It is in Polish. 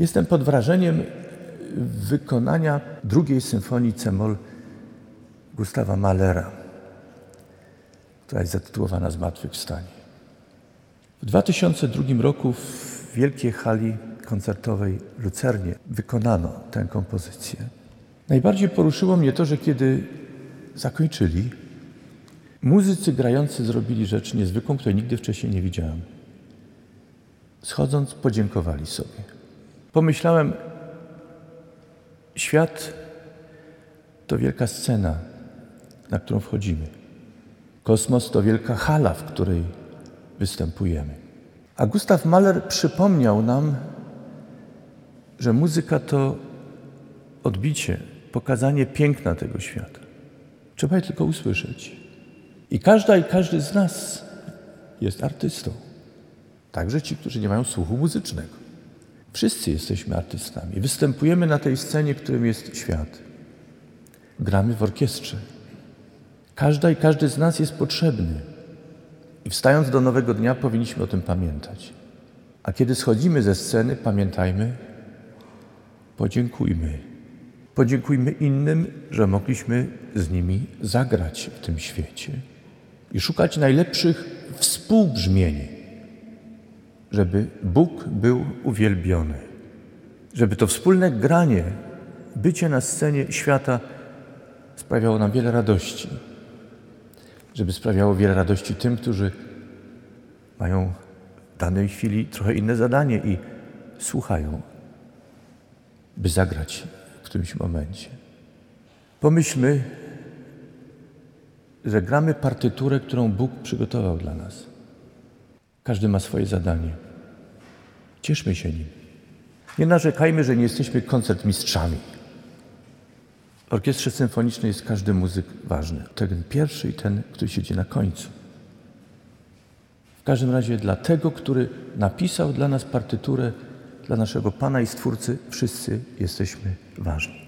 Jestem pod wrażeniem wykonania drugiej symfonii C-moll Gustawa Mahlera, która jest zatytułowana Zmartwychwstanie. W 2002 roku w wielkiej hali koncertowej Lucernie wykonano tę kompozycję. Najbardziej poruszyło mnie to, że kiedy zakończyli, muzycy grający zrobili rzecz niezwykłą, której nigdy wcześniej nie widziałem. Schodząc, podziękowali sobie. Pomyślałem, świat to wielka scena, na którą wchodzimy. Kosmos to wielka hala, w której występujemy. A Gustav Mahler przypomniał nam, że muzyka to odbicie, pokazanie piękna tego świata. Trzeba je tylko usłyszeć. I każda i każdy z nas jest artystą. Także ci, którzy nie mają słuchu muzycznego. Wszyscy jesteśmy artystami. Występujemy na tej scenie, którym jest świat. Gramy w orkiestrze. Każda i każdy z nas jest potrzebny. I wstając do nowego dnia, powinniśmy o tym pamiętać. A kiedy schodzimy ze sceny, pamiętajmy, podziękujmy. Podziękujmy innym, że mogliśmy z nimi zagrać w tym świecie i szukać najlepszych współbrzmień, żeby Bóg był uwielbiony, żeby to wspólne granie, bycie na scenie świata sprawiało nam wiele radości, żeby sprawiało wiele radości tym, którzy mają w danej chwili trochę inne zadanie i słuchają, by zagrać w którymś momencie. Pomyślmy, że gramy partyturę, którą Bóg przygotował dla nas. Każdy ma swoje zadanie. Cieszmy się nim. Nie narzekajmy, że nie jesteśmy koncertmistrzami. W orkiestrze symfonicznej jest każdy muzyk ważny. Ten pierwszy i ten, który siedzi na końcu. W każdym razie dla tego, który napisał dla nas partyturę, dla naszego Pana i Stwórcy, wszyscy jesteśmy ważni.